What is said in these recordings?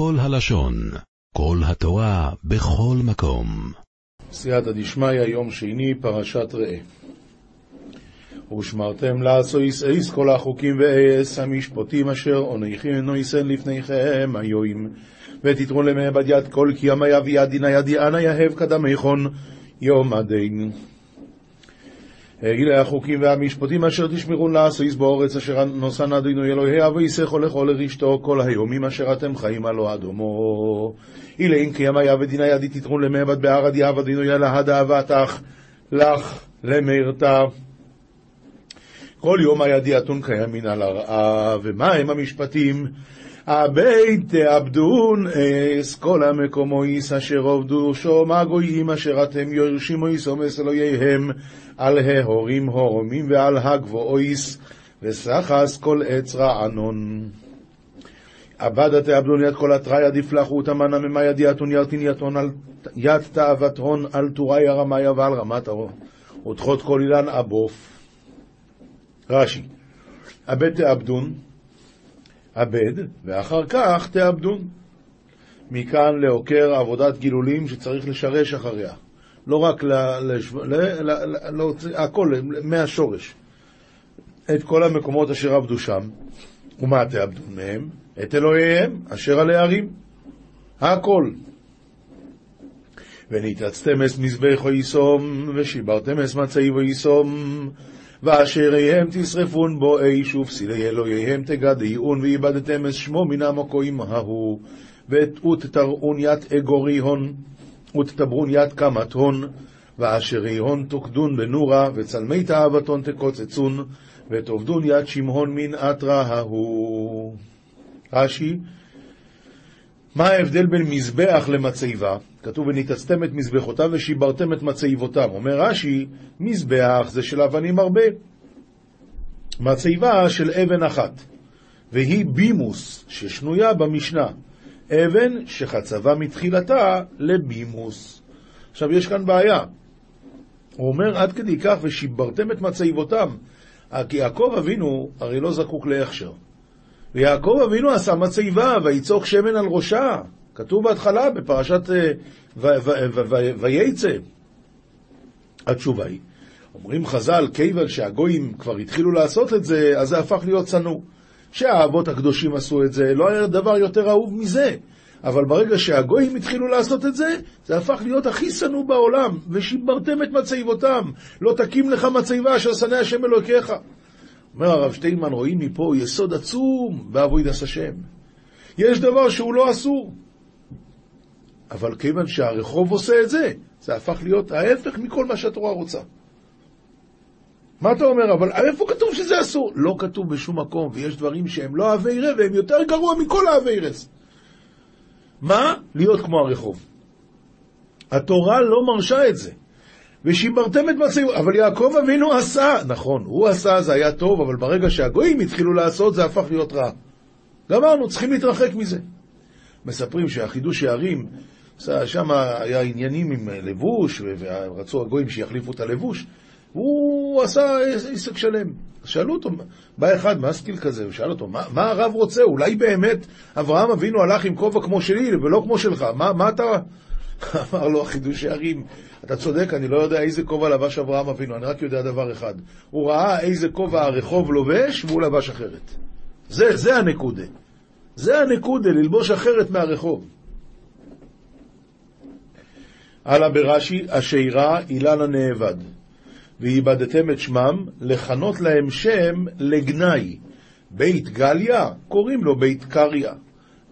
כל הלשון, כל התורה, בכל מקום. סייעתא דשמיא, יום שני, פרשת ראה. ושמרתם לעשויס איס כל החוקים ואייס המשפוטים אשר עונכין נויסן לפניכם היום ותתרו למעבד יד כל כי ימה יביא ידין הידי אנא יהב קדמיכון יום הדין. אלה החוקים והמשפטים אשר תשמרון לעשויס באורץ אשר נוסן אדינו אלוהי ויסכו לכל לרשתו כל היומים אשר אתם חיים עלו אדומו. אלה אם כי ימה יביא דין הידי תתרו למעבד בערד יעבד דינו ילהד אהבתך לך למרתה. כל יום הידיעתון קיים מן על הרעה, ומה הם המשפטים? הבית תאבדון אס כל המקומו איס אשר עובדו שום הגויים אשר אתם יורשים איס עומס אלוהיהם על ההורים הורומים ועל הגבואיס וסחס כל עץ רענון. עבדת יד כל לך ותמנה ממה ידיעתון ירתין יתון על יד תאוות הון על טוראי הרמיה ועל רמת הרון ותחות כל אילן אבוף רש"י, אבד תאבדון, אבד, ואחר כך תאבדון. מכאן לעוקר עבודת גילולים שצריך לשרש אחריה. לא רק להוציא, הכל, מהשורש. את כל המקומות אשר עבדו שם, ומה תאבדון מהם? את אלוהיהם אשר על הערים. הכל. ונתעצתם אס מזבחו יישום, ושיברתם אס מצעיבו יישום, ואשריהם תשרפון בו אש ופסילי אלוהיהם תגדיעון ואיבדתם את שמו מן המקוים ההוא ותתרעון ית אגורי הון ותתברון ית קמת הון ואשרי הון תוקדון בנורה וצלמי תאוותון תקוצצון ותאבדון ית שמהון מן אתרא ההוא. רש"י מה ההבדל בין מזבח למצבה? כתוב וניתצתם את מזבחותיו ושיברתם את מצבותיו. אומר רש"י, מזבח זה של אבנים הרבה. מצבה של אבן אחת. והיא בימוס, ששנויה במשנה. אבן שחצבה מתחילתה לבימוס. עכשיו, יש כאן בעיה. הוא אומר עד כדי כך, ושיברתם את מצבותם. כי יעקב אבינו הרי לא זקוק להכשר. ויעקב אבינו עשה מצבה, ויצוק שמן על ראשה. כתוב בהתחלה בפרשת וייצא. התשובה היא, אומרים חז"ל, כיוון שהגויים כבר התחילו לעשות את זה, אז זה הפך להיות צנוע. שהאבות הקדושים עשו את זה, לא היה דבר יותר אהוב מזה. אבל ברגע שהגויים התחילו לעשות את זה, זה הפך להיות הכי שנוא בעולם, ושיברתם את מצבותם. לא תקים לך מצבה אשר שנא השם אלוקיך. אומר הרב שטיינמן, רואים מפה יסוד עצום בעבודת השם. יש דבר שהוא לא אסור. אבל כיוון שהרחוב עושה את זה, זה הפך להיות ההפך מכל מה שהתורה רוצה. מה אתה אומר? אבל איפה כתוב שזה אסור? לא כתוב בשום מקום, ויש דברים שהם לא אהבי רב, והם יותר גרוע מכל אהבי רס. מה? להיות כמו הרחוב. התורה לא מרשה את זה. ושיברתם את מצבו, אבל יעקב אבינו עשה, נכון, הוא עשה, זה היה טוב, אבל ברגע שהגויים התחילו לעשות, זה הפך להיות רע. גמרנו, צריכים להתרחק מזה. מספרים שהחידוש הערים, שם היה עניינים עם לבוש, ורצו הגויים שיחליפו את הלבוש, הוא עשה עסק שלם. שאלו אותו, בא אחד מסקיל כזה, ושאל אותו, מה, מה הרב רוצה? אולי באמת אברהם אבינו הלך עם כובע כמו שלי ולא כמו שלך, מה, מה אתה... אמר לו החידוש הערים, אתה צודק, אני לא יודע איזה כובע לבש אברהם אבינו, אני רק יודע דבר אחד. הוא ראה איזה כובע הרחוב לובש, והוא לבש אחרת. זה, זה הנקודה. זה הנקודה, ללבוש אחרת מהרחוב. הלאה ברש"י, השירה אילן הנאבד. ואיבדתם את שמם, לכנות להם שם לגנאי. בית גליה, קוראים לו בית קריה.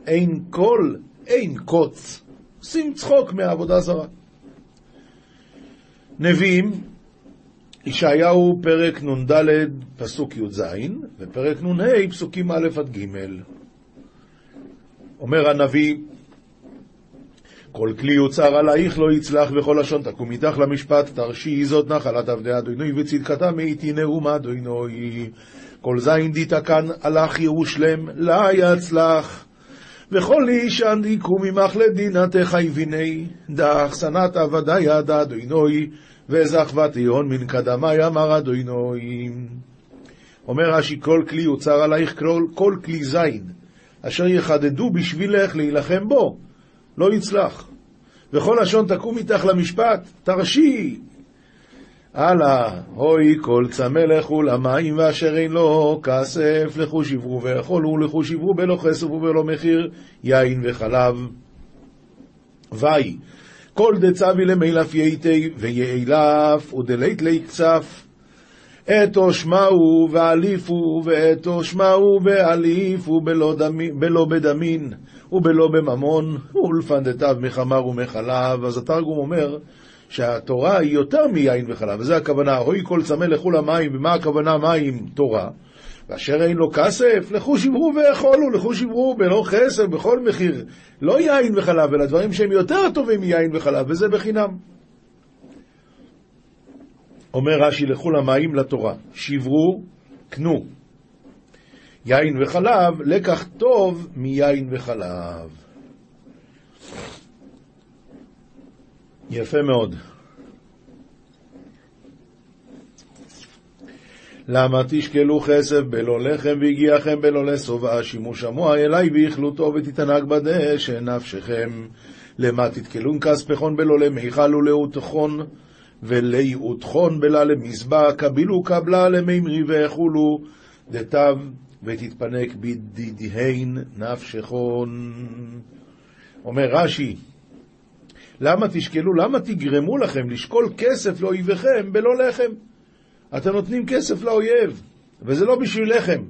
אין קול, אין קוץ. עושים צחוק מהעבודה זרה. נביאים, ישעיהו פרק נ"ד פסוק י"ז, ופרק נ"ה פסוקים א' עד ג'. אומר הנביא, כל כלי יוצר עלייך לא יצלח וכל לשון תקום איתך למשפט, תרשי זאת נחלת עבדי אדוני וצדקתה מאיתי נאום אדוני. כל זין דיתה כאן הלך ירושלם, לה יצלח. וכל איש אנדיקו ממך לדינתך יביני, דאח שנאת עבדי יד אדוני, וזכבתי הון מן קדמי אמר אדוני. אומר רש"י, כל כלי יוצר עלייך, כל, כל כלי זין אשר יחדדו בשבילך להילחם בו, לא יצלח. וכל לשון תקום איתך למשפט, תרשי. הלאה, הוי כל צמא לכו למים ואשר אין לו כסף, לכו שברו ואכולו, לכו שברו בלא כסף ובלא מחיר, יין וחלב. ויהי, כל דצבי למילף ייתי ויאילף ודלית לי קצף. אתו שמעו ואליפו, ואתו שמעו ואליפו בלא, בלא בדמין ובלא בממון, ולפנדתיו מחמר ומחלב. אז התרגום אומר שהתורה היא יותר מיין וחלב, וזה הכוונה, הוי כל צמא לכו למים, ומה הכוונה מים? תורה. ואשר אין לו כסף, לכו שברו ואכולו, לכו שברו בלא כסף, בכל מחיר. לא יין וחלב, אלא דברים שהם יותר טובים מיין וחלב, וזה בחינם. אומר רש"י, לכו למים לתורה, שברו, קנו. יין וחלב, לקח טוב מיין וחלב. יפה מאוד. למה תשקלו כסף בלא לחם והגיעכם בלא לשובע, שימוש עמוע אלי ואכלותו ותתענג בדשא נפשכם. למה תתקלון כספכון בלא למיכל ולאותכון ולאותכון בלה למזבח, קבילו קבלה למימרי ואכולו דתיו ותתפנק בדידיהן נפשכון. אומר רש"י, למה תשקלו, למה תגרמו לכם לשקול כסף לאויביכם בלא לחם? אתם נותנים כסף לאויב, וזה לא בשביל לחם.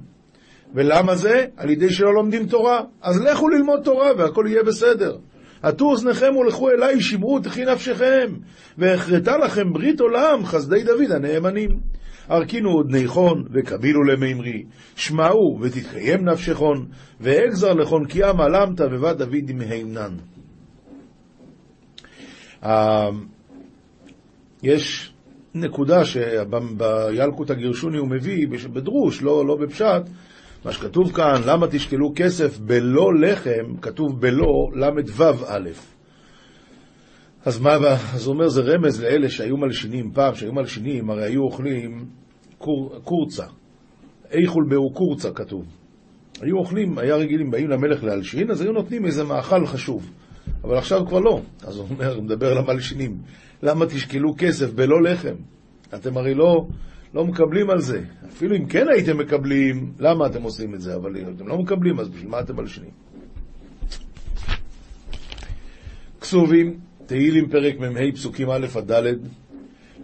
ולמה זה? על ידי שלא לומדים תורה. אז לכו ללמוד תורה והכל יהיה בסדר. עטו אוזניכם ולכו אליי, שמרו תחי נפשכם, והכרתה לכם ברית עולם, חסדי דוד הנאמנים. הרכינו עוד ניחון, וקבילו למימרי, שמעו ותתקיים נפשכון, ואגזר לכון כי עמלמת ובת דוד מהימנן. יש נקודה שבילקוט הגירשוני הוא מביא בדרוש, לא, לא בפשט, מה שכתוב כאן, למה תשקלו כסף בלא לחם, כתוב בלא ל"ו א'. אז מה, אז הוא אומר, זה רמז לאלה שהיו מלשינים, פעם שהיו מלשינים, הרי היו אוכלים קור, קורצה. איכול באו קורצה כתוב. היו אוכלים, היה רגילים, באים למלך להלשין, אז היו נותנים איזה מאכל חשוב. אבל עכשיו כבר לא. אז הוא אומר, הוא מדבר על המלשינים. למה תשקלו כסף בלא לחם? אתם הרי לא, לא מקבלים על זה. אפילו אם כן הייתם מקבלים, למה אתם עושים את זה? אבל אם אתם לא מקבלים, אז בשביל מה אתם מלשינים? כסובים, תהילים פרק מ"ה פסוקים א' עד ד'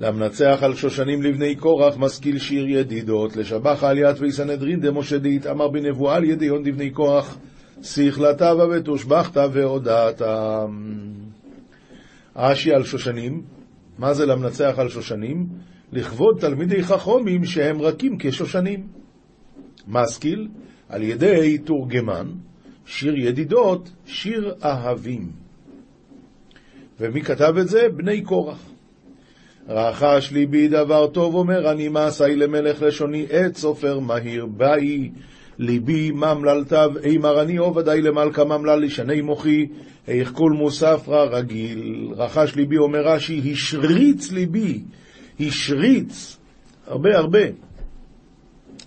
למנצח על שושנים לבני קורח, משכיל שיר ידידות, לשבח עליית ויסנהדרין דמשה דית, אמר בנבואה על ידיון דבני קורח, שיכלתה ותושבחת והודעת. רש"י על שושנים, מה זה למנצח על שושנים? לכבוד תלמידי חכומים שהם רכים כשושנים. משכיל, על ידי תורגמן, שיר ידידות, שיר אהבים. ומי כתב את זה? בני קורח. רחש ליבי דבר טוב, אומר אני מעשי למלך לשוני, עת סופר מהיר באי. ליבי ממללתיו, אימר אני עובדי למלכה ממלל לשני מוחי, איך כל מוספרא רגיל. רחש ליבי, אומר רש"י, השריץ ליבי, השריץ, הרבה הרבה.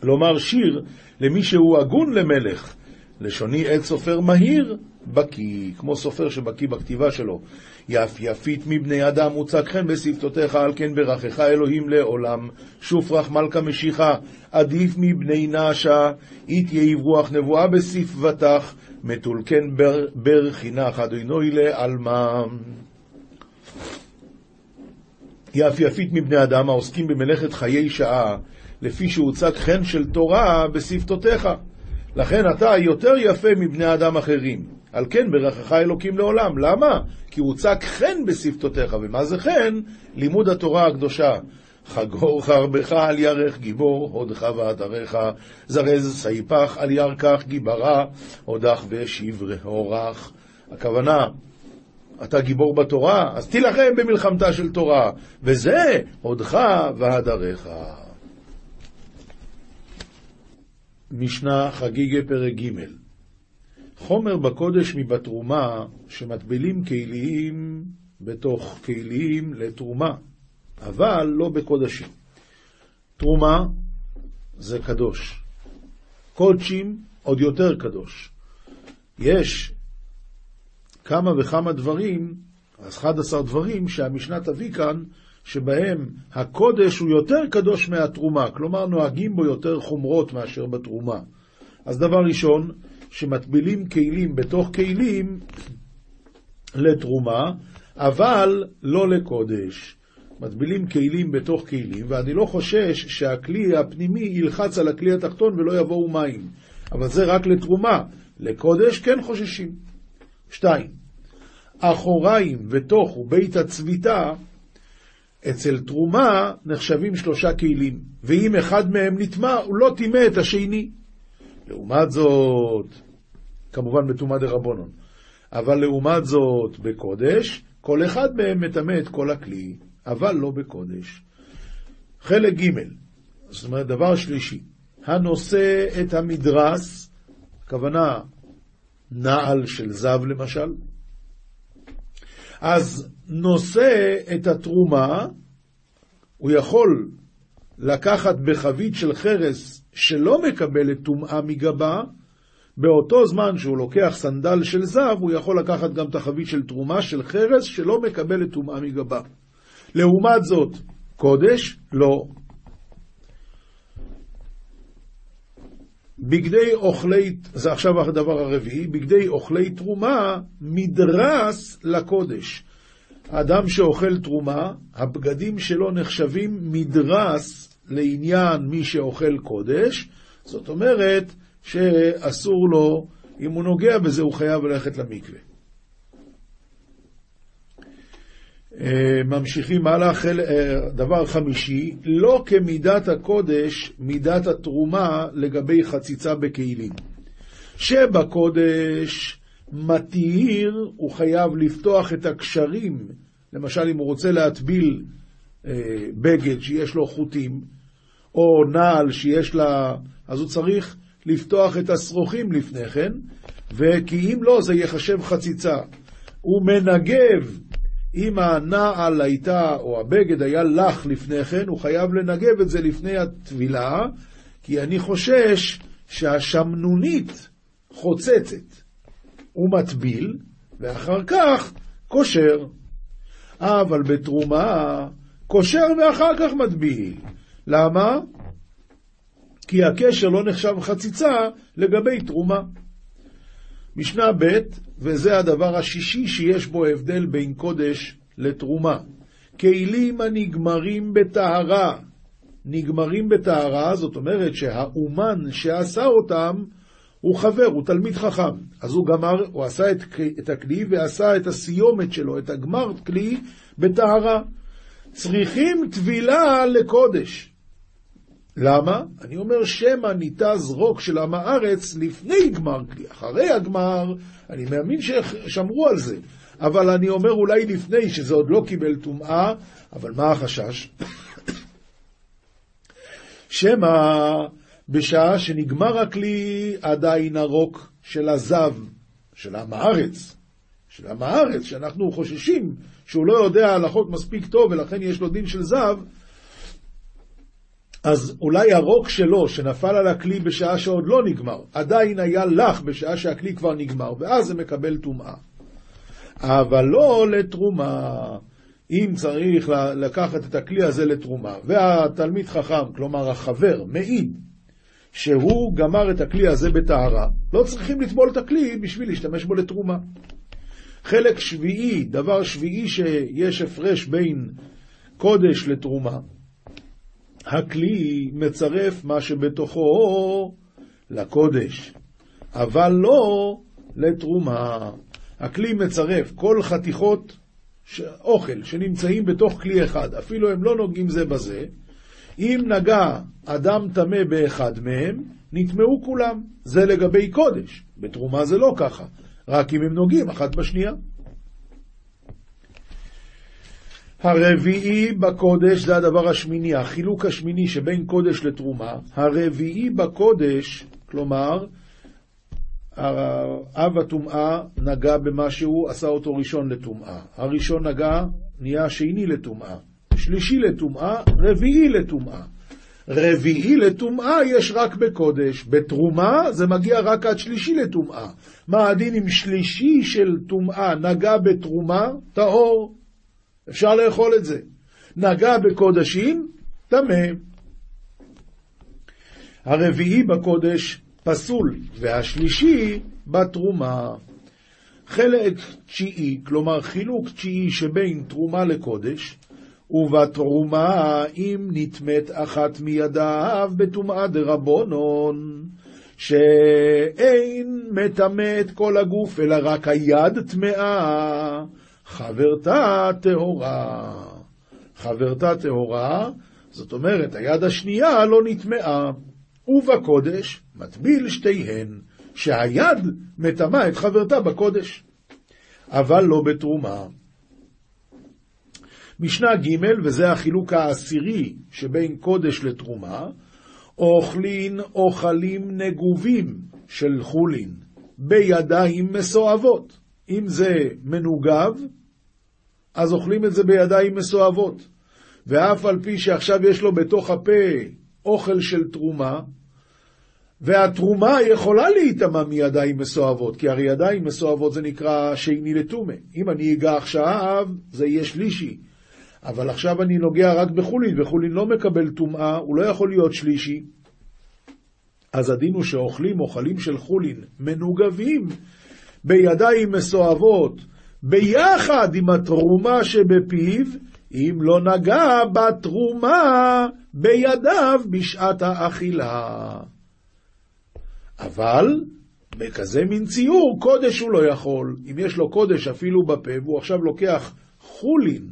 לומר שיר למי שהוא הגון למלך. לשוני עת סופר מהיר, בקי, כמו סופר שבקי בכתיבה שלו. יף יפית מבני אדם מוצק חן בשפתותיך, על כן ברכך אלוהים לעולם. שופרך מלכה משיחה, עדיף מבני נעשה, אית יהיב רוח נבואה בשפבתך, מתולקן בר, חינך, אדינוי לעלמא. יף יפית מבני אדם העוסקים במלאכת חיי שעה, לפי שהוצק חן של תורה בשפתותיך. לכן אתה יותר יפה מבני אדם אחרים. על כן ברכך אלוקים לעולם. למה? כי הוצק חן בשפתותיך. ומה זה חן? לימוד התורה הקדושה. חגור חרבך על ירך גיבור, הודך ועדריך, זרז סייפך על ירכך גיברה, הודך ושברי הורך. הכוונה, אתה גיבור בתורה, אז תילחם במלחמתה של תורה, וזה הודך והדריך. משנה חגיגה פרק ג' חומר בקודש מבתרומה שמטבילים כלים בתוך כלים לתרומה, אבל לא בקודשים. תרומה זה קדוש. קודשים עוד יותר קדוש. יש כמה וכמה דברים, 11 דברים שהמשנה תביא כאן, שבהם הקודש הוא יותר קדוש מהתרומה, כלומר נוהגים בו יותר חומרות מאשר בתרומה. אז דבר ראשון, שמטבילים כלים בתוך כלים לתרומה, אבל לא לקודש. מטבילים כלים בתוך כלים, ואני לא חושש שהכלי הפנימי ילחץ על הכלי התחתון ולא יבואו מים. אבל זה רק לתרומה. לקודש כן חוששים. שתיים, אחוריים ותוך ובית הצביתה, אצל תרומה נחשבים שלושה כלים, ואם אחד מהם נטמע, הוא לא טימא את השני. לעומת זאת, כמובן בטומאה דרבנון, אבל לעומת זאת בקודש, כל אחד מהם מטמא את כל הכלי, אבל לא בקודש. חלק ג', זאת אומרת, דבר שלישי, הנושא את המדרס, הכוונה נעל של זב למשל, אז נושא את התרומה, הוא יכול לקחת בחבית של חרס שלא מקבלת טומאה מגבה, באותו זמן שהוא לוקח סנדל של זב, הוא יכול לקחת גם את החבית של תרומה של חרס שלא מקבלת טומאה מגבה. לעומת זאת, קודש, לא. בגדי אוכלי, זה עכשיו הדבר הרביעי, בגדי אוכלי תרומה מדרס לקודש. האדם שאוכל תרומה, הבגדים שלו נחשבים מדרס לעניין מי שאוכל קודש, זאת אומרת שאסור לו, אם הוא נוגע בזה, הוא חייב ללכת למקווה. אה, ממשיכים הלאה, אה, דבר חמישי, לא כמידת הקודש, מידת התרומה לגבי חציצה בכלים. שבקודש מתיר, הוא חייב לפתוח את הקשרים, למשל אם הוא רוצה להטביל אה, בגד שיש לו חוטים, או נעל שיש לה, אז הוא צריך לפתוח את השרוכים לפני כן, וכי אם לא, זה ייחשב חציצה. הוא מנגב אם הנעל הייתה, או הבגד היה לח לפני כן, הוא חייב לנגב את זה לפני הטבילה, כי אני חושש שהשמנונית חוצצת. הוא מטביל, ואחר כך קושר. אבל בתרומה, קושר ואחר כך מטביל. למה? כי הקשר לא נחשב חציצה לגבי תרומה. משנה ב', וזה הדבר השישי שיש בו הבדל בין קודש לתרומה. כלים הנגמרים בטהרה. נגמרים בטהרה, זאת אומרת שהאומן שעשה אותם הוא חבר, הוא תלמיד חכם. אז הוא גמר, הוא עשה את, את הכלי ועשה את הסיומת שלו, את הגמר כלי, בטהרה. צריכים טבילה לקודש. למה? אני אומר שמא ניתז רוק של עם הארץ לפני גמר כלי. אחרי הגמר, אני מאמין ששמרו על זה. אבל אני אומר אולי לפני, שזה עוד לא קיבל טומאה, אבל מה החשש? שמא בשעה שנגמר הכלי עדיין הרוק של הזב, של עם הארץ, של עם הארץ, שאנחנו חוששים שהוא לא יודע הלכות מספיק טוב ולכן יש לו דין של זב, אז אולי הרוק שלו, שנפל על הכלי בשעה שעוד לא נגמר, עדיין היה לך בשעה שהכלי כבר נגמר, ואז זה מקבל טומאה. אבל לא לתרומה. אם צריך לקחת את הכלי הזה לתרומה, והתלמיד חכם, כלומר החבר, מעיד שהוא גמר את הכלי הזה בטהרה, לא צריכים לטבול את הכלי בשביל להשתמש בו לתרומה. חלק שביעי, דבר שביעי שיש הפרש בין קודש לתרומה, הכלי מצרף מה שבתוכו לקודש, אבל לא לתרומה. הכלי מצרף כל חתיכות אוכל שנמצאים בתוך כלי אחד, אפילו הם לא נוגעים זה בזה, אם נגע אדם טמא באחד מהם, נטמעו כולם. זה לגבי קודש. בתרומה זה לא ככה, רק אם הם נוגעים אחת בשנייה. הרביעי בקודש זה הדבר השמיני, החילוק השמיני שבין קודש לתרומה. הרביעי בקודש, כלומר, אב הטומאה נגע במשהו, עשה אותו ראשון לטומאה. הראשון נגע, נהיה שני לטומאה. שלישי לטומאה, רביעי לטומאה. רביעי לטומאה יש רק בקודש. בתרומה זה מגיע רק עד שלישי לטומאה. מה הדין אם שלישי של טומאה נגע בתרומה? טהור. אפשר לאכול את זה. נגע בקודשים? טמא. הרביעי בקודש פסול, והשלישי בתרומה. חלק תשיעי, כלומר חילוק תשיעי שבין תרומה לקודש, ובתרומה אם נטמאת אחת מידיו בטומאה דרבונון, שאין מטמא את כל הגוף, אלא רק היד טמאה, חברתה טהורה. חברתה טהורה, זאת אומרת, היד השנייה לא נטמאה. ובקודש מטביל שתיהן, שהיד מטמאה את חברתה בקודש, אבל לא בתרומה. משנה ג', וזה החילוק העשירי שבין קודש לתרומה, אוכלין אוכלים נגובים של חולין בידיים מסואבות. אם זה מנוגב, אז אוכלים את זה בידיים מסואבות. ואף על פי שעכשיו יש לו בתוך הפה אוכל של תרומה, והתרומה יכולה להיטמע מידיים מסואבות, כי הרי ידיים מסואבות זה נקרא שני לטומה. אם אני אגע עכשיו, זה יהיה שלישי. אבל עכשיו אני נוגע רק בחולין, וחולין לא מקבל טומאה, הוא לא יכול להיות שלישי. אז הדין הוא שאוכלים אוכלים של חולין מנוגבים בידיים מסואבות, ביחד עם התרומה שבפיו, אם לא נגע בתרומה בידיו בשעת האכילה. אבל בכזה מין ציור, קודש הוא לא יכול. אם יש לו קודש אפילו בפה, והוא עכשיו לוקח חולין,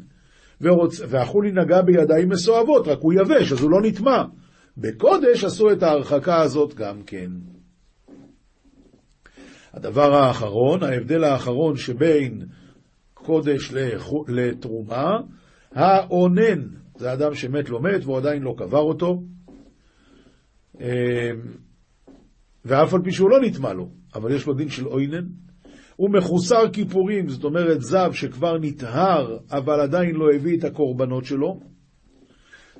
ורוצ... והחולין נגע בידיים מסואבות, רק הוא יבש, אז הוא לא נטמע. בקודש עשו את ההרחקה הזאת גם כן. הדבר האחרון, ההבדל האחרון שבין קודש לתרומה, האונן, זה אדם שמת לא מת והוא עדיין לא קבר אותו, אמ, ואף על פי שהוא לא נטמע לו, אבל יש לו דין של אוינן. הוא מחוסר כיפורים, זאת אומרת זב שכבר נטהר, אבל עדיין לא הביא את הקורבנות שלו.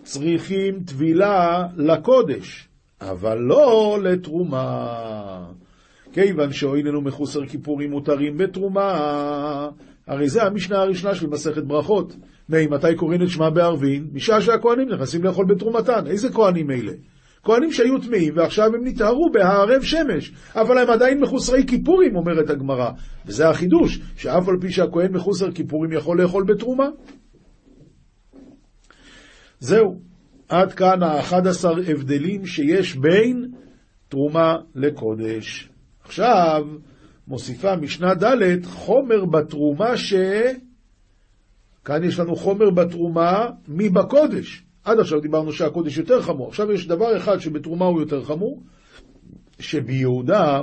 צריכים טבילה לקודש, אבל לא לתרומה. כיוון הוא מחוסר כיפורים מותרים בתרומה, הרי זה המשנה הראשונה של מסכת ברכות. ממתי קוראים את שמע בערבין? משעה שהכוהנים נכנסים לאכול בתרומתן. איזה כהנים אלה? כהנים שהיו טמאים ועכשיו הם נטהרו בהערב שמש, אבל הם עדיין מחוסרי כיפורים, אומרת הגמרא. וזה החידוש, שאף על פי שהכהן מחוסר כיפורים יכול לאכול בתרומה. זהו, עד כאן האחד עשר הבדלים שיש בין תרומה לקודש. עכשיו, מוסיפה משנה ד' חומר בתרומה ש... כאן יש לנו חומר בתרומה מבקודש. עד עכשיו דיברנו שהקודש יותר חמור. עכשיו יש דבר אחד שבתרומה הוא יותר חמור, שביהודה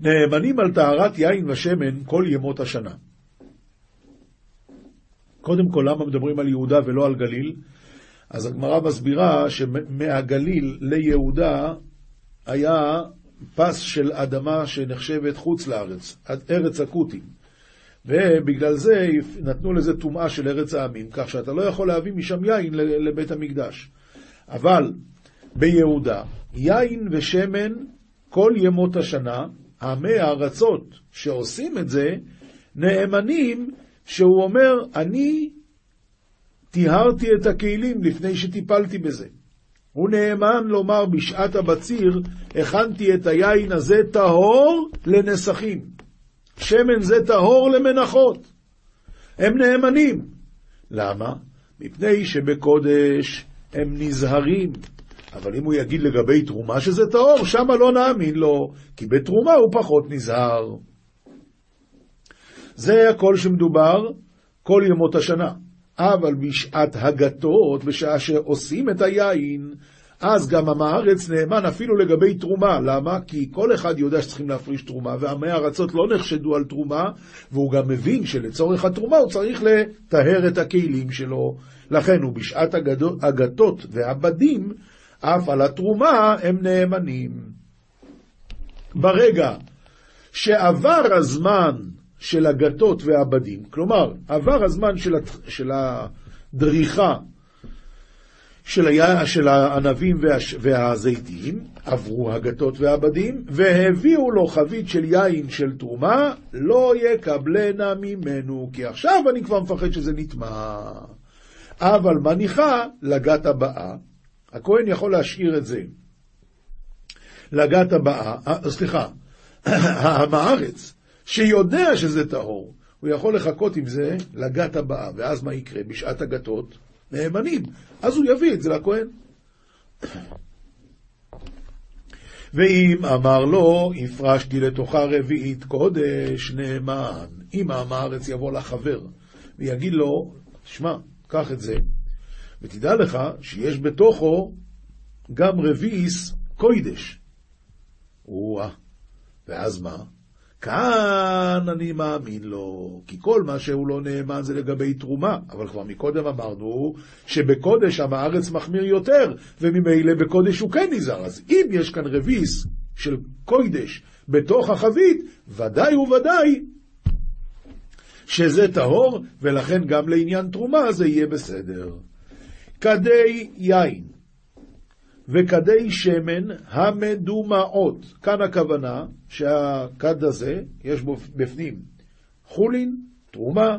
נאמנים על טהרת יין ושמן כל ימות השנה. קודם כל, למה מדברים על יהודה ולא על גליל? אז הגמרא מסבירה שמהגליל ליהודה היה פס של אדמה שנחשבת חוץ לארץ, ארץ הכותים. ובגלל זה נתנו לזה טומאה של ארץ העמים, כך שאתה לא יכול להביא משם יין לבית המקדש. אבל ביהודה, יין ושמן כל ימות השנה, עמי הארצות שעושים את זה, נאמנים שהוא אומר, אני טיהרתי את הכלים לפני שטיפלתי בזה. הוא נאמן לומר בשעת הבציר, הכנתי את היין הזה טהור לנסכים. שמן זה טהור למנחות. הם נאמנים. למה? מפני שבקודש הם נזהרים. אבל אם הוא יגיד לגבי תרומה שזה טהור, שמה לא נאמין לו, כי בתרומה הוא פחות נזהר. זה הכל שמדובר כל ימות השנה. אבל בשעת הגתות, בשעה שעושים את היין, אז גם עם הארץ נאמן אפילו לגבי תרומה. למה? כי כל אחד יודע שצריכים להפריש תרומה, ועמי ארצות לא נחשדו על תרומה, והוא גם מבין שלצורך התרומה הוא צריך לטהר את הכלים שלו. לכן הוא בשעת הגתות והבדים, אף על התרומה הם נאמנים. ברגע שעבר הזמן של הגתות והבדים, כלומר, עבר הזמן של, הדריכה של, היה, של הענבים והש, והזיתים, עברו הגתות והבדים, והביאו לו חבית של יין של תרומה, לא יקבלנה ממנו, כי עכשיו אני כבר מפחד שזה נטמע. אבל מניחה לגת הבאה, הכהן יכול להשאיר את זה לגת הבאה, אה, סליחה, העם הארץ, שיודע שזה טהור, הוא יכול לחכות עם זה לגת הבאה, ואז מה יקרה? בשעת הגתות נאמנים, אז הוא יביא את זה לכהן. ואם אמר לו, הפרשתי לתוכה רביעית קודש, נאמן. אם הארץ יבוא לחבר ויגיד לו, שמע, קח את זה, ותדע לך שיש בתוכו גם רביעיס קוידש. ואז מה? כאן אני מאמין לו, כי כל מה שהוא לא נאמן זה לגבי תרומה, אבל כבר מקודם אמרנו שבקודש עם הארץ מחמיר יותר, וממילא בקודש הוא כן נזהר. אז אם יש כאן רביס של קוידש בתוך החבית, ודאי וודאי שזה טהור, ולכן גם לעניין תרומה זה יהיה בסדר. כדי יין וכדי שמן המדומעות. כאן הכוונה שהכד הזה, יש בו בפנים חולין, תרומה,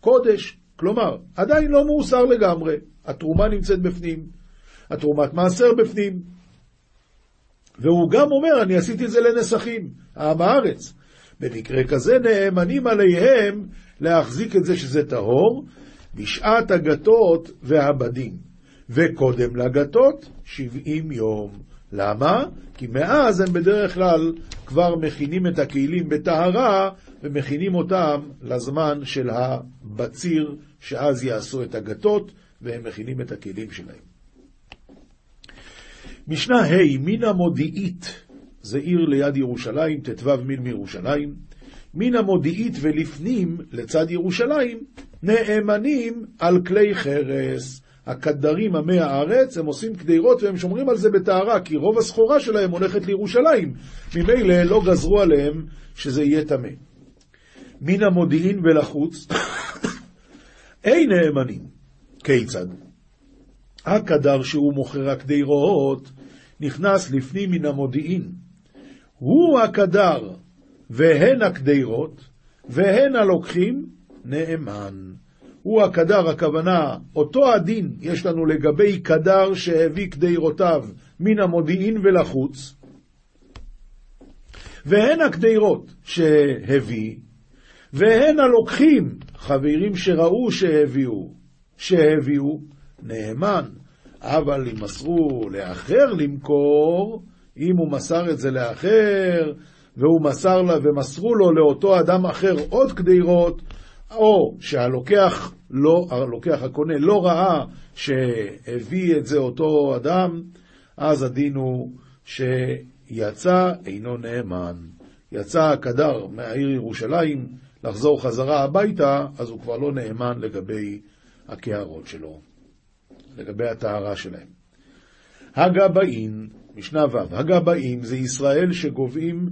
קודש, כלומר, עדיין לא מאוסר לגמרי. התרומה נמצאת בפנים, התרומת מעשר בפנים. והוא גם אומר, אני עשיתי את זה לנסחים, העם הארץ. במקרה כזה נאמנים עליהם להחזיק את זה שזה טהור בשעת הגתות והבדים. וקודם לגתות, שבעים יום. למה? כי מאז הם בדרך כלל כבר מכינים את הכלים בטהרה ומכינים אותם לזמן של הבציר, שאז יעשו את הגתות והם מכינים את הכלים שלהם. משנה ה' מן המודיעית, זה עיר ליד ירושלים, ט"ו מיל מירושלים, מן המודיעית ולפנים, לצד ירושלים, נאמנים על כלי חרס. הקדרים עמי הארץ, הם עושים קדירות והם שומרים על זה בטהרה, כי רוב הסחורה שלהם הולכת לירושלים. ממילא לא גזרו עליהם שזה יהיה טמא. מן המודיעין ולחוץ, אין נאמנים. כיצד? הקדר שהוא מוכר הקדירות נכנס לפנים מן המודיעין. הוא הקדר, והן הקדירות, והן הלוקחים, נאמן. הוא הקדר, הכוונה, אותו הדין יש לנו לגבי קדר שהביא קדירותיו מן המודיעין ולחוץ, והן הקדירות שהביא, והן הלוקחים, חברים שראו שהביאו, שהביאו, נאמן. אבל אם מסרו לאחר למכור, אם הוא מסר את זה לאחר, והוא מסר לה, ומסרו לו לאותו אדם אחר עוד קדירות, או שהלוקח לא, הלוקח הקונה לא ראה שהביא את זה אותו אדם, אז הדין הוא שיצא אינו נאמן. יצא הקדר מהעיר ירושלים לחזור חזרה הביתה, אז הוא כבר לא נאמן לגבי הקערות שלו, לגבי הטהרה שלהם. הגבאים, משנה ו', הגבאים זה ישראל שגובים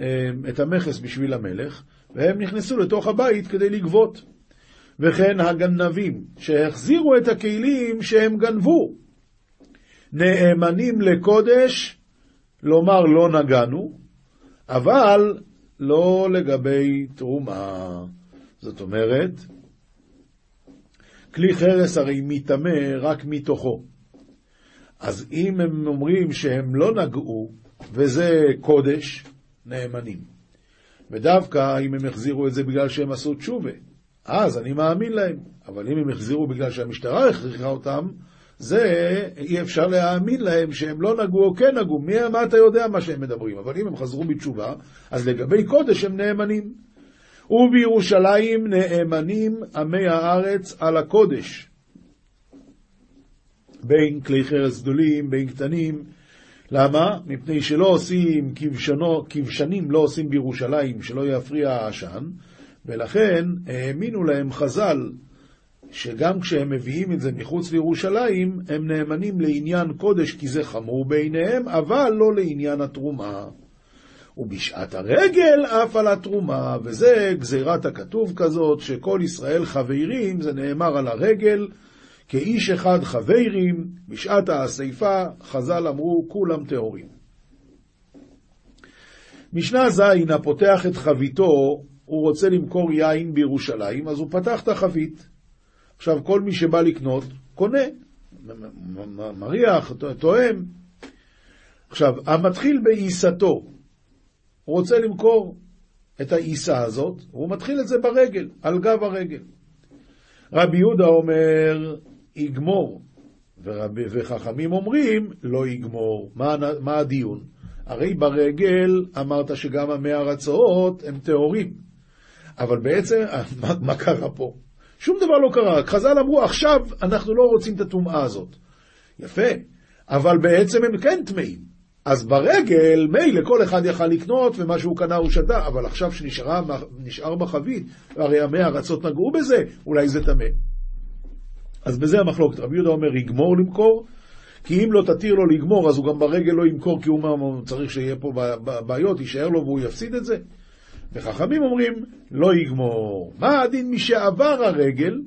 אה, את המכס בשביל המלך, והם נכנסו לתוך הבית כדי לגבות. וכן הגנבים, שהחזירו את הכלים שהם גנבו. נאמנים לקודש, לומר לא נגענו, אבל לא לגבי תרומה. זאת אומרת, כלי חרס הרי מטמא רק מתוכו. אז אם הם אומרים שהם לא נגעו, וזה קודש, נאמנים. ודווקא אם הם החזירו את זה בגלל שהם עשו תשובה, אז אני מאמין להם. אבל אם הם החזירו בגלל שהמשטרה הכריחה אותם, זה אי אפשר להאמין להם שהם לא נגעו או כן נגעו. מי, מה אתה יודע מה שהם מדברים? אבל אם הם חזרו בתשובה, אז לגבי קודש הם נאמנים. ובירושלים נאמנים עמי הארץ על הקודש. בין כלי חרס גדולים, בין קטנים, למה? מפני שלא עושים כבשנו, כבשנים לא עושים בירושלים, שלא יפריע העשן, ולכן האמינו להם חז"ל, שגם כשהם מביאים את זה מחוץ לירושלים, הם נאמנים לעניין קודש כי זה חמור בעיניהם, אבל לא לעניין התרומה. ובשעת הרגל אף על התרומה, וזה גזירת הכתוב כזאת, שכל ישראל חברים, זה נאמר על הרגל, כאיש אחד חברים, בשעת האספה, חז"ל אמרו, כולם טהורים. משנה ז', הפותח את חביתו, הוא רוצה למכור יין בירושלים, אז הוא פתח את החבית. עכשיו, כל מי שבא לקנות, קונה, מריח, תואם. עכשיו, המתחיל בעיסתו, הוא רוצה למכור את העיסה הזאת, הוא מתחיל את זה ברגל, על גב הרגל. רבי יהודה אומר, יגמור, ורב, וחכמים אומרים, לא יגמור. מה, מה הדיון? הרי ברגל אמרת שגם המי ארצות הם טהורים. אבל בעצם, מה, מה קרה פה? שום דבר לא קרה, חז"ל אמרו, עכשיו אנחנו לא רוצים את הטומאה הזאת. יפה, אבל בעצם הם כן טמאים. אז ברגל, מילא כל אחד יכל לקנות ומה שהוא קנה הוא שתה, אבל עכשיו שנשאר בחבית, הרי המי ארצות נגעו בזה, אולי זה טמא. אז בזה המחלוקת. רבי יהודה אומר, יגמור למכור, כי אם לא תתיר לו לגמור, אז הוא גם ברגל לא ימכור, כי הוא צריך שיהיה פה בעיות, יישאר לו והוא יפסיד את זה. וחכמים אומרים, לא יגמור. מה הדין משעבר הרגל?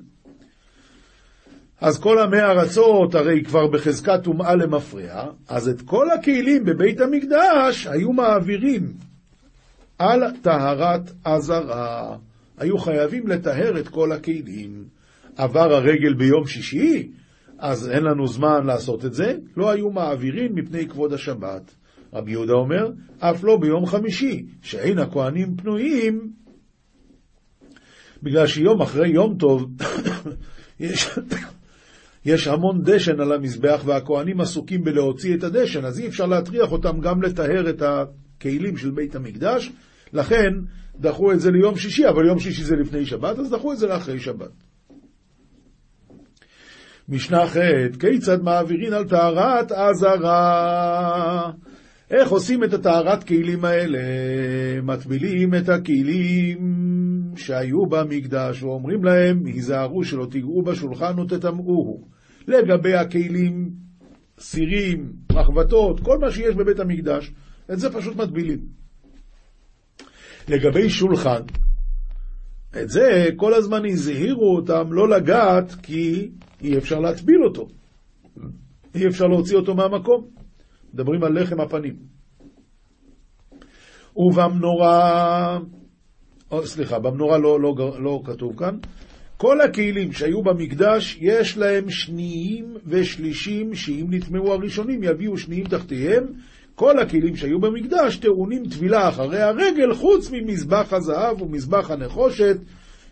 אז כל עמי ארצות הרי כבר בחזקת טומאה למפרע, אז את כל הכלים בבית המקדש היו מעבירים על טהרת עזרה. היו חייבים לטהר את כל הכלים. עבר הרגל ביום שישי, אז אין לנו זמן לעשות את זה, לא היו מעבירים מפני כבוד השבת. רבי יהודה אומר, אף לא ביום חמישי, שאין הכהנים פנויים, בגלל שיום אחרי יום טוב יש, יש המון דשן על המזבח והכהנים עסוקים בלהוציא את הדשן, אז אי אפשר להטריח אותם גם לטהר את הכלים של בית המקדש, לכן דחו את זה ליום שישי, אבל יום שישי זה לפני שבת, אז דחו את זה לאחרי שבת. משנה ח' כיצד מעבירין על טהרת עזרה? איך עושים את הטהרת כלים האלה? מטבילים את הכלים שהיו במקדש ואומרים להם, היזהרו שלא תיגעו בשולחן ותטמאוהו. לגבי הכלים, סירים, מחבטות, כל מה שיש בבית המקדש, את זה פשוט מטבילים. לגבי שולחן, את זה כל הזמן הזהירו אותם לא לגעת כי אי אפשר להטביל אותו. אי אפשר להוציא אותו מהמקום. מדברים על לחם הפנים. ובמנורה, או, סליחה, במנורה לא, לא, לא כתוב כאן, כל הכלים שהיו במקדש, יש להם שניים ושלישים, שאם נטמעו הראשונים יביאו שניים תחתיהם. כל הכלים שהיו במקדש טעונים טבילה אחרי הרגל, חוץ ממזבח הזהב ומזבח הנחושת,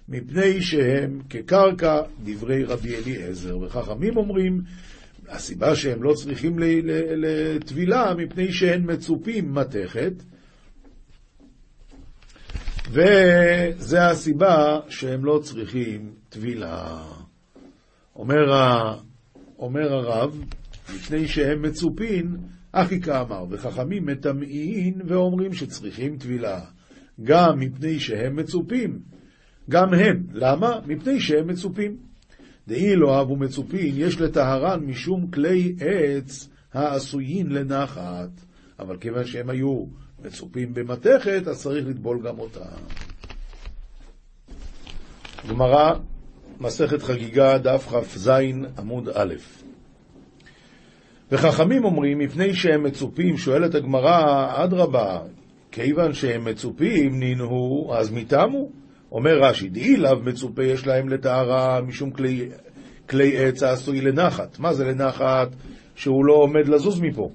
מפני שהם כקרקע דברי רבי אליעזר. וחכמים אומרים, הסיבה שהם לא צריכים לטבילה, מפני שהם מצופים מתכת, וזה הסיבה שהם לא צריכים טבילה. אומר. אומר הרב, מפני שהם מצופין, אחי כאמר, וחכמים מטמאין ואומרים שצריכים טבילה, גם מפני שהם מצופים, גם הם. למה? מפני שהם מצופים. דאי לא אהבו מצופין, יש לטהרן משום כלי עץ העשויין לנחת. אבל כיוון שהם היו מצופים במתכת, אז צריך לטבול גם אותה. גמרא, מסכת חגיגה, דף כ"ז עמוד א'. וחכמים אומרים, מפני שהם מצופים, שואלת הגמרא, אדרבה, כיוון שהם מצופים, נינהו, אז מתמו. אומר רש"י, דאי לאו מצופה יש להם לטהרה משום כלי, כלי עץ העשוי לנחת. מה זה לנחת? שהוא לא עומד לזוז מפה.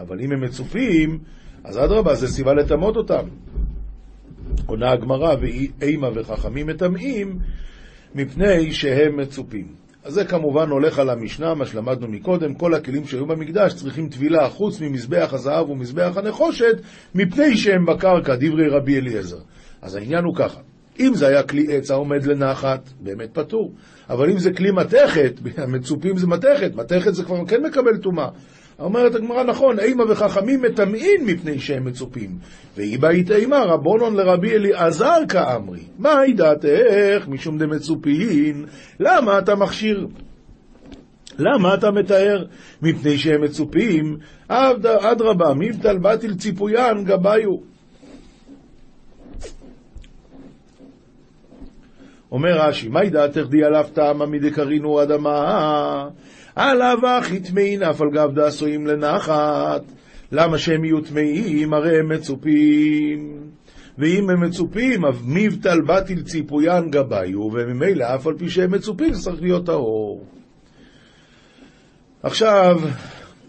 אבל אם הם מצופים, אז אדרבה, זה סיבה לטמות אותם. עונה הגמרא, ואימה וחכמים מטמאים, מפני שהם מצופים. אז זה כמובן הולך על המשנה, מה שלמדנו מקודם, כל הכלים שהיו במקדש צריכים טבילה חוץ ממזבח הזהב ומזבח הנחושת, מפני שהם בקרקע, דברי רבי אליעזר. אז העניין הוא ככה, אם זה היה כלי עץ העומד לנחת, באמת פטור. אבל אם זה כלי מתכת, מצופים זה מתכת, מתכת זה כבר כן מקבל טומאה. אומרת הגמרא, נכון, אימה וחכמים מטמאין מפני שהם מצופים. והיא באית אימה, רבונון לרבי אליעזר כאמרי. מהי דעתך משום דמצופין? למה אתה מכשיר? למה אתה מתאר? מפני שהם מצופים, אדרבה, מבטל בתיל ציפויין גביו. אומר רש"י, מהי דעתך די עליו טעמה מדקרינו אדמה? עליו אחי טמאין אף על גב דעשויים לנחת. למה שהם יהיו טמאים? הרי הם מצופים. ואם הם מצופים, מבטל בטיל ציפוין גביו, וממילא אף על פי שהם מצופים צריך להיות טהור. עכשיו,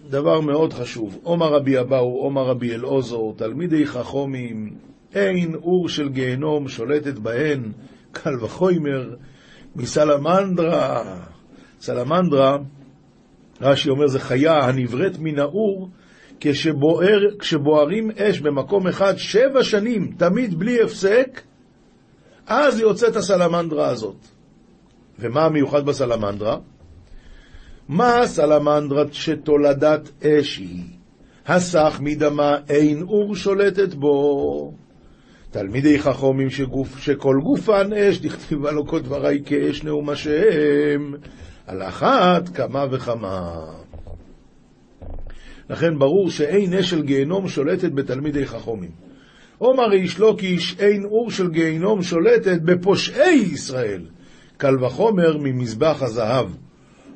דבר מאוד חשוב, עומר רבי אבאו, עומר רבי אלעוזור, תלמידי חכומים, אין אור של גיהנום שולטת בהן, קל וחומר, מסלמנדרה. סלמנדרה, רש"י אומר, זה חיה הנבראת מן האור, כשבוער, כשבוערים אש במקום אחד שבע שנים, תמיד בלי הפסק, אז יוצאת הסלמנדרה הזאת. ומה המיוחד בסלמנדרה? מה סלמנדרת שתולדת אש היא? הסך מדמה אין אור שולטת בו. תלמידי חכומים שגוף, שכל גופן אש, דכתיבה לו כל דברי כאש נאום השם, על אחת כמה וכמה. לכן ברור שאין אש של גיהנום שולטת בתלמידי חכומים. עומר איש לא קיש, אין אור של גיהנום שולטת בפושעי ישראל. קל וחומר ממזבח הזהב.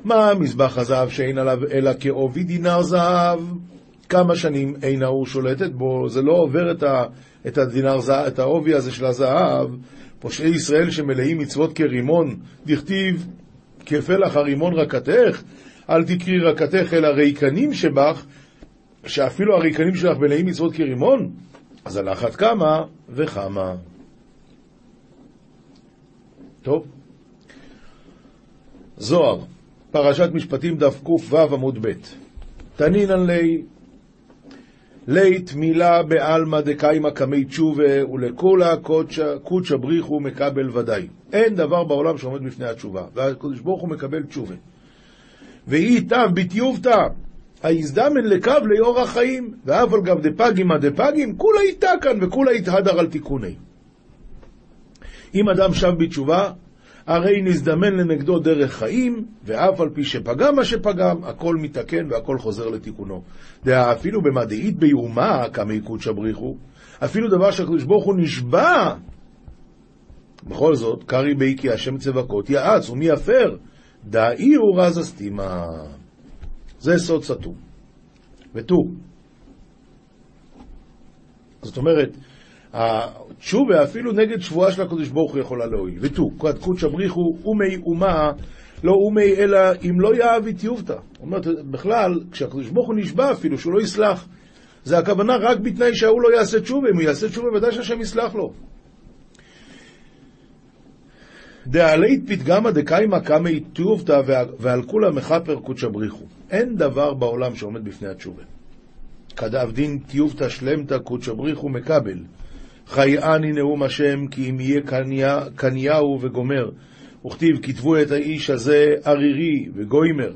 מה מזבח הזהב שאין עליו אלא כעובי דינר זהב? כמה שנים אין האור שולטת בו, זה לא עובר את, ה, את הדינר זהב, את העובי הזה של הזהב. פושעי ישראל שמלאים מצוות כרימון, דכתיב כפלח הרימון רקתך, אל תקרי רקתך אלא ריקנים שבך, שאפילו הריקנים שלך מלאים מצוות כרימון, אז על אחת כמה וכמה. טוב. זוהר פרשת משפטים דף ק"ו עמוד ב' תנינן לי לית מילה בעלמא דקיימא קמי תשובה ולכולה קודשא בריחו מקבל ודאי. אין דבר בעולם שעומד בפני התשובה, והקדוש ברוך הוא מקבל תשובה. ואי תב בתיובתא היזדמן לקו ליאור החיים, ואף על גב דפגימא דפגים, כולה איתה כאן וכולה יתהדר על תיקוני. אם אדם שב בתשובה, הרי נזדמן לנגדו דרך חיים, ואף על פי שפגם מה שפגם, הכל מתקן והכל חוזר לתיקונו. דעה אפילו במדעית ביומה, כמי קודשא בריחו, אפילו דבר שהקדוש ברוך הוא נשבע. בכל זאת, קרי בי כי השם צבקות יעץ, ומי יפר? דאי הוא רז אסתימה. זה סוד סתום. ותו. זאת אומרת, התשובה אפילו נגד שבועה של הקדוש ברוך הוא יכולה להועיל. ותו, כד קודשא בריחו אומי אומה, לא אומי אלא אם לא יאהב יתיובתא. זאת אומרת, בכלל, כשהקדוש ברוך הוא נשבע אפילו שהוא לא יסלח, זה הכוונה רק בתנאי שההוא לא יעשה תשובה, אם הוא יעשה תשובה ודאי שהשם יסלח לו. דעלית פתגמא דקיימא קמא תיובתא ועל כולה מכפר קודשא בריחו. אין דבר בעולם שעומד בפני התשובה. כדאב דין תיובתא שלמתא קודשא בריחו מקבל. חייאני נאום השם, כי אם יהיה קנייהו וגומר. וכתיב, כתבו את האיש הזה ערירי וגוימר.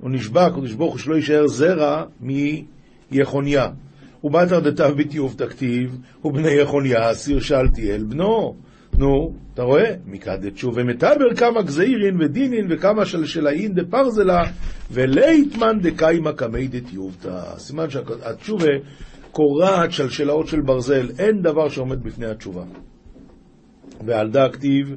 הוא נשבע, הקדוש ברוך הוא, שלא יישאר זרע מיחוניה. ובתר דתיו בתיוב תכתיב, ובני יחוניה אסיר שאלתי אל בנו. נו, אתה רואה? מקד תשובה מטבר כמה גזירין ודינין וכמה שלשלאין דפרזלה ולייטמן דקיימה קמי דתיובתא. סימן שהתשובה קורעת שלשלאות של ברזל, אין דבר שעומד בפני התשובה. ועל דה כתיב,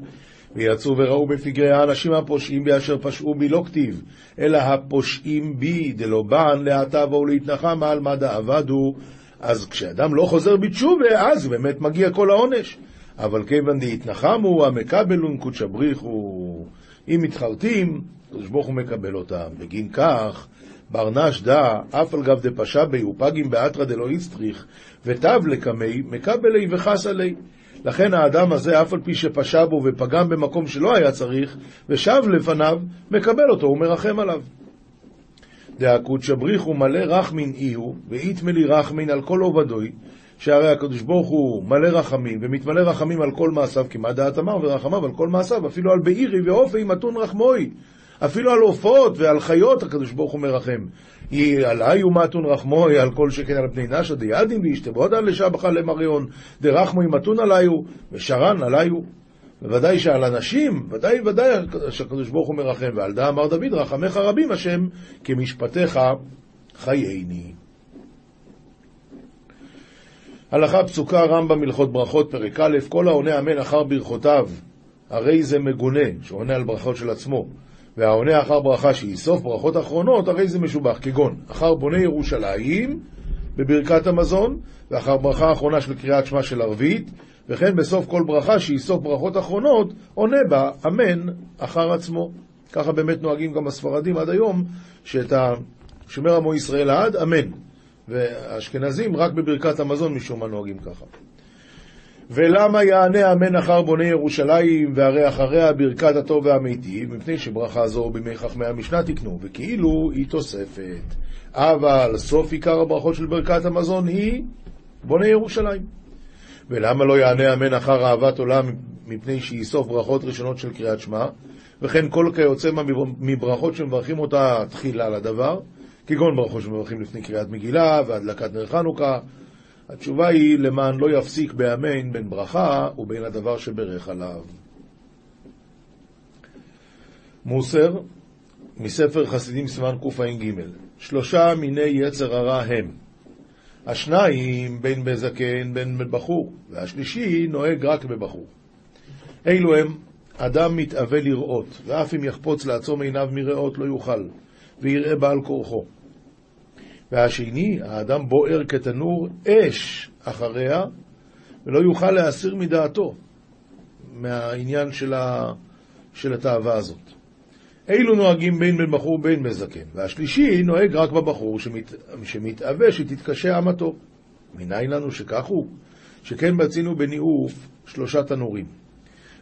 ויצאו וראו בפגרי האנשים הפושעים בי אשר פשעו בי לא כתיב, אלא הפושעים בי דלא בן להטב או להתנחם על מה דאבדו. אז כשאדם לא חוזר בתשובה, אז באמת מגיע כל העונש. אבל כיוון דהתנחמו, המקבלון קודשא בריחו. אם מתחרטים, הקדוש ברוך הוא מקבל אותם. בגין כך, ברנש דא, אף על גב דפשע בי ופגים באתרא דלא איסטריך, ותב לקמי, מקבלי וחס עלי. לכן האדם הזה, אף על פי שפשע בו ופגם במקום שלא היה צריך, ושב לפניו, מקבל אותו ומרחם עליו. דאקות שבריחו מלא רחמין איהו, ואיתמלי רחמין על כל עובדוי, שהרי הקדוש ברוך הוא מלא רחמים, ומתמלא רחמים על כל מעשיו, כמעט דעת אמר, ורחמיו על כל מעשיו, אפילו על בעירי ועופי מתון רחמוי. אפילו על עופות ועל חיות הקדוש ברוך הוא מרחם. עלי ומתון רחמוי על כל שכן על בני נשא דיאדים וישתבוד על לשבחה למריון דרחמוי מתון עליו ושרן עליו. בוודאי שעל אנשים, ודאי ודאי שהקדוש ברוך הוא מרחם, ועל דה אמר דוד רחמך רבים השם כמשפטיך חייני. הלכה פסוקה רמב"ם הלכות ברכות פרק א', כל העונה אמן אחר ברכותיו הרי זה מגונה, שעונה על ברכות של עצמו, והעונה אחר ברכה שהיא סוף ברכות אחרונות, הרי זה משובח, כגון אחר בונה ירושלים בברכת המזון, ואחר ברכה אחרונה של קריאת שמע של ערבית, וכן בסוף כל ברכה שהיא סוף ברכות אחרונות, עונה בה אמן אחר עצמו. ככה באמת נוהגים גם הספרדים עד היום, שאת השומר עמו ישראל עד, אמן. והאשכנזים רק בברכת המזון משום מה נוהגים ככה. ולמה יענה אמן אחר בוני ירושלים, והרי אחריה ברכת הטוב והמיטיב, מפני שברכה זו בימי חכמי המשנה תקנו, וכאילו היא תוספת. אבל סוף עיקר הברכות של ברכת המזון היא בוני ירושלים. ולמה לא יענה אמן אחר אהבת עולם, מפני שהיא סוף ברכות ראשונות של קריאת שמע, וכן כל כיוצא מברכות שמברכים אותה תחילה לדבר, כגון ברכות שמברכים לפני קריאת מגילה והדלקת נר חנוכה, התשובה היא למען לא יפסיק באמן בין ברכה ובין הדבר שברך עליו. מוסר, מספר חסידים סימן קע"ג, שלושה מיני יצר הרע הם השניים בין בזקן בין בבחור, והשלישי נוהג רק בבחור. אלו הם אדם מתאווה לראות, ואף אם יחפוץ לעצום עיניו מראות לא יוכל, ויראה בעל כורחו. והשני, האדם בוער כתנור אש אחריה, ולא יוכל להסיר מדעתו מהעניין של, ה... של התאווה הזאת. אילו נוהגים בין בן בחור ובין בזקן, והשלישי נוהג רק בבחור שמת... שמתאווה שתתקשה אמתו. מניין לנו שכך הוא? שכן בצינו בניאוף שלושה תנורים.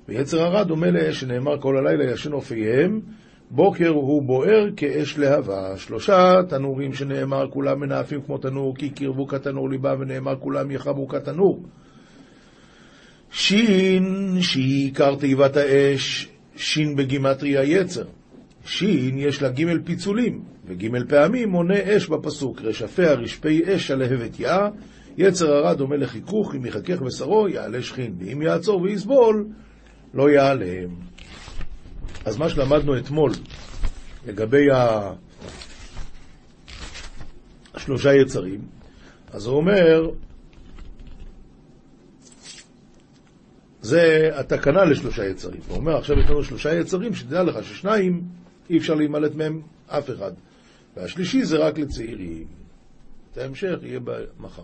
ויצר הרע דומה לאש שנאמר כל הלילה ישן אופיהם, בוקר הוא בוער כאש להבה. שלושה תנורים שנאמר כולם מנאפים כמו תנור, כי קרבו כתנור ליבה, ונאמר כולם יחבו כתנור. שין, שהיא עיקר תיבת האש, שין בגימטריה יצר. שין יש לה ג' פיצולים, וג' פעמים מונה אש בפסוק, רשפיה רשפי אש הלהבת יה, יצר הרע דומה לחיכוך, אם יחכך בשרו יעלה שכין, ואם יעצור ויסבול, לא יעלם. אז מה שלמדנו אתמול לגבי השלושה יצרים, אז הוא אומר, זה התקנה לשלושה יצרים. הוא אומר, עכשיו יש לנו שלושה יצרים, שתדע לך ששניים אי אפשר להימלט מהם אף אחד. והשלישי זה רק לצעירים. את ההמשך יהיה מחר.